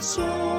So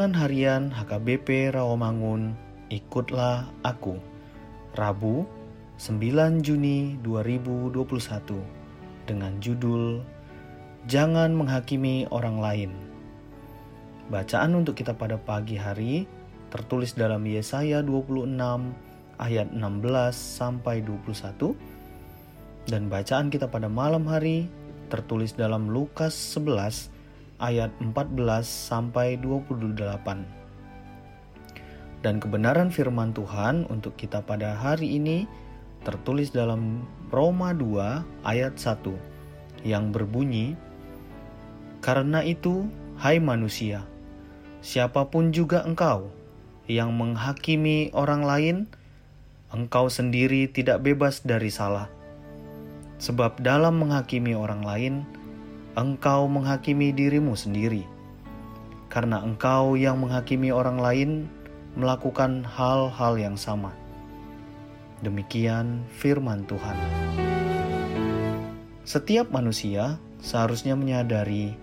Renungan Harian HKBP Rawamangun, Ikutlah Aku. Rabu, 9 Juni 2021 dengan judul Jangan menghakimi orang lain. Bacaan untuk kita pada pagi hari tertulis dalam Yesaya 26 ayat 16 sampai 21 dan bacaan kita pada malam hari tertulis dalam Lukas 11 ayat 14 sampai 28. Dan kebenaran firman Tuhan untuk kita pada hari ini tertulis dalam Roma 2 ayat 1 yang berbunyi Karena itu, hai manusia, siapa pun juga engkau yang menghakimi orang lain, engkau sendiri tidak bebas dari salah. Sebab dalam menghakimi orang lain, engkau menghakimi dirimu sendiri, karena engkau yang menghakimi orang lain melakukan hal-hal yang sama. Demikian firman Tuhan. Setiap manusia seharusnya menyadari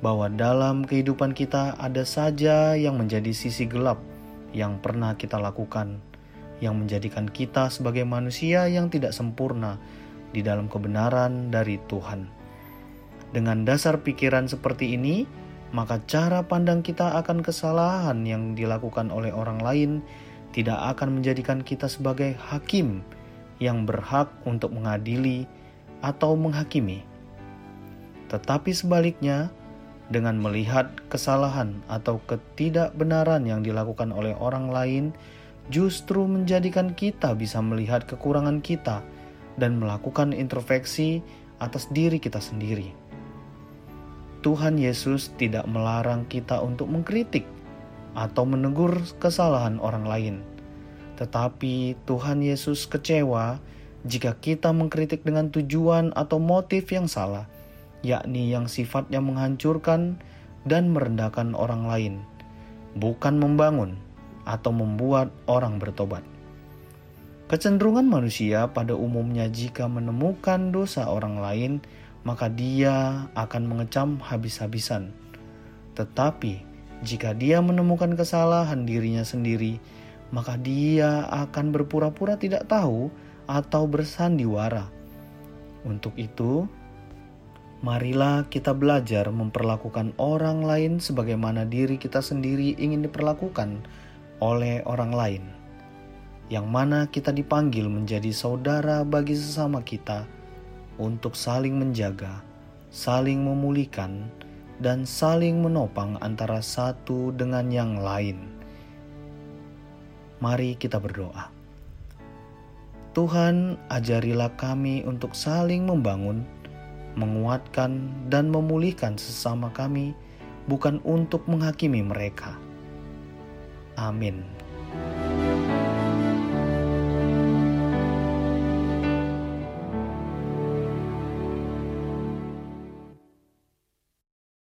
bahwa dalam kehidupan kita ada saja yang menjadi sisi gelap yang pernah kita lakukan, yang menjadikan kita sebagai manusia yang tidak sempurna di dalam kebenaran dari Tuhan. Dengan dasar pikiran seperti ini, maka cara pandang kita akan kesalahan yang dilakukan oleh orang lain tidak akan menjadikan kita sebagai hakim yang berhak untuk mengadili atau menghakimi. Tetapi sebaliknya, dengan melihat kesalahan atau ketidakbenaran yang dilakukan oleh orang lain, justru menjadikan kita bisa melihat kekurangan kita dan melakukan introspeksi atas diri kita sendiri. Tuhan Yesus tidak melarang kita untuk mengkritik atau menegur kesalahan orang lain. Tetapi Tuhan Yesus kecewa jika kita mengkritik dengan tujuan atau motif yang salah, yakni yang sifatnya menghancurkan dan merendahkan orang lain, bukan membangun atau membuat orang bertobat. Kecenderungan manusia pada umumnya jika menemukan dosa orang lain maka dia akan mengecam habis-habisan. Tetapi jika dia menemukan kesalahan dirinya sendiri, maka dia akan berpura-pura tidak tahu atau bersandiwara. Untuk itu, marilah kita belajar memperlakukan orang lain sebagaimana diri kita sendiri ingin diperlakukan oleh orang lain, yang mana kita dipanggil menjadi saudara bagi sesama kita untuk saling menjaga, saling memulihkan, dan saling menopang antara satu dengan yang lain. Mari kita berdoa. Tuhan, ajarilah kami untuk saling membangun, menguatkan, dan memulihkan sesama kami, bukan untuk menghakimi mereka. Amin.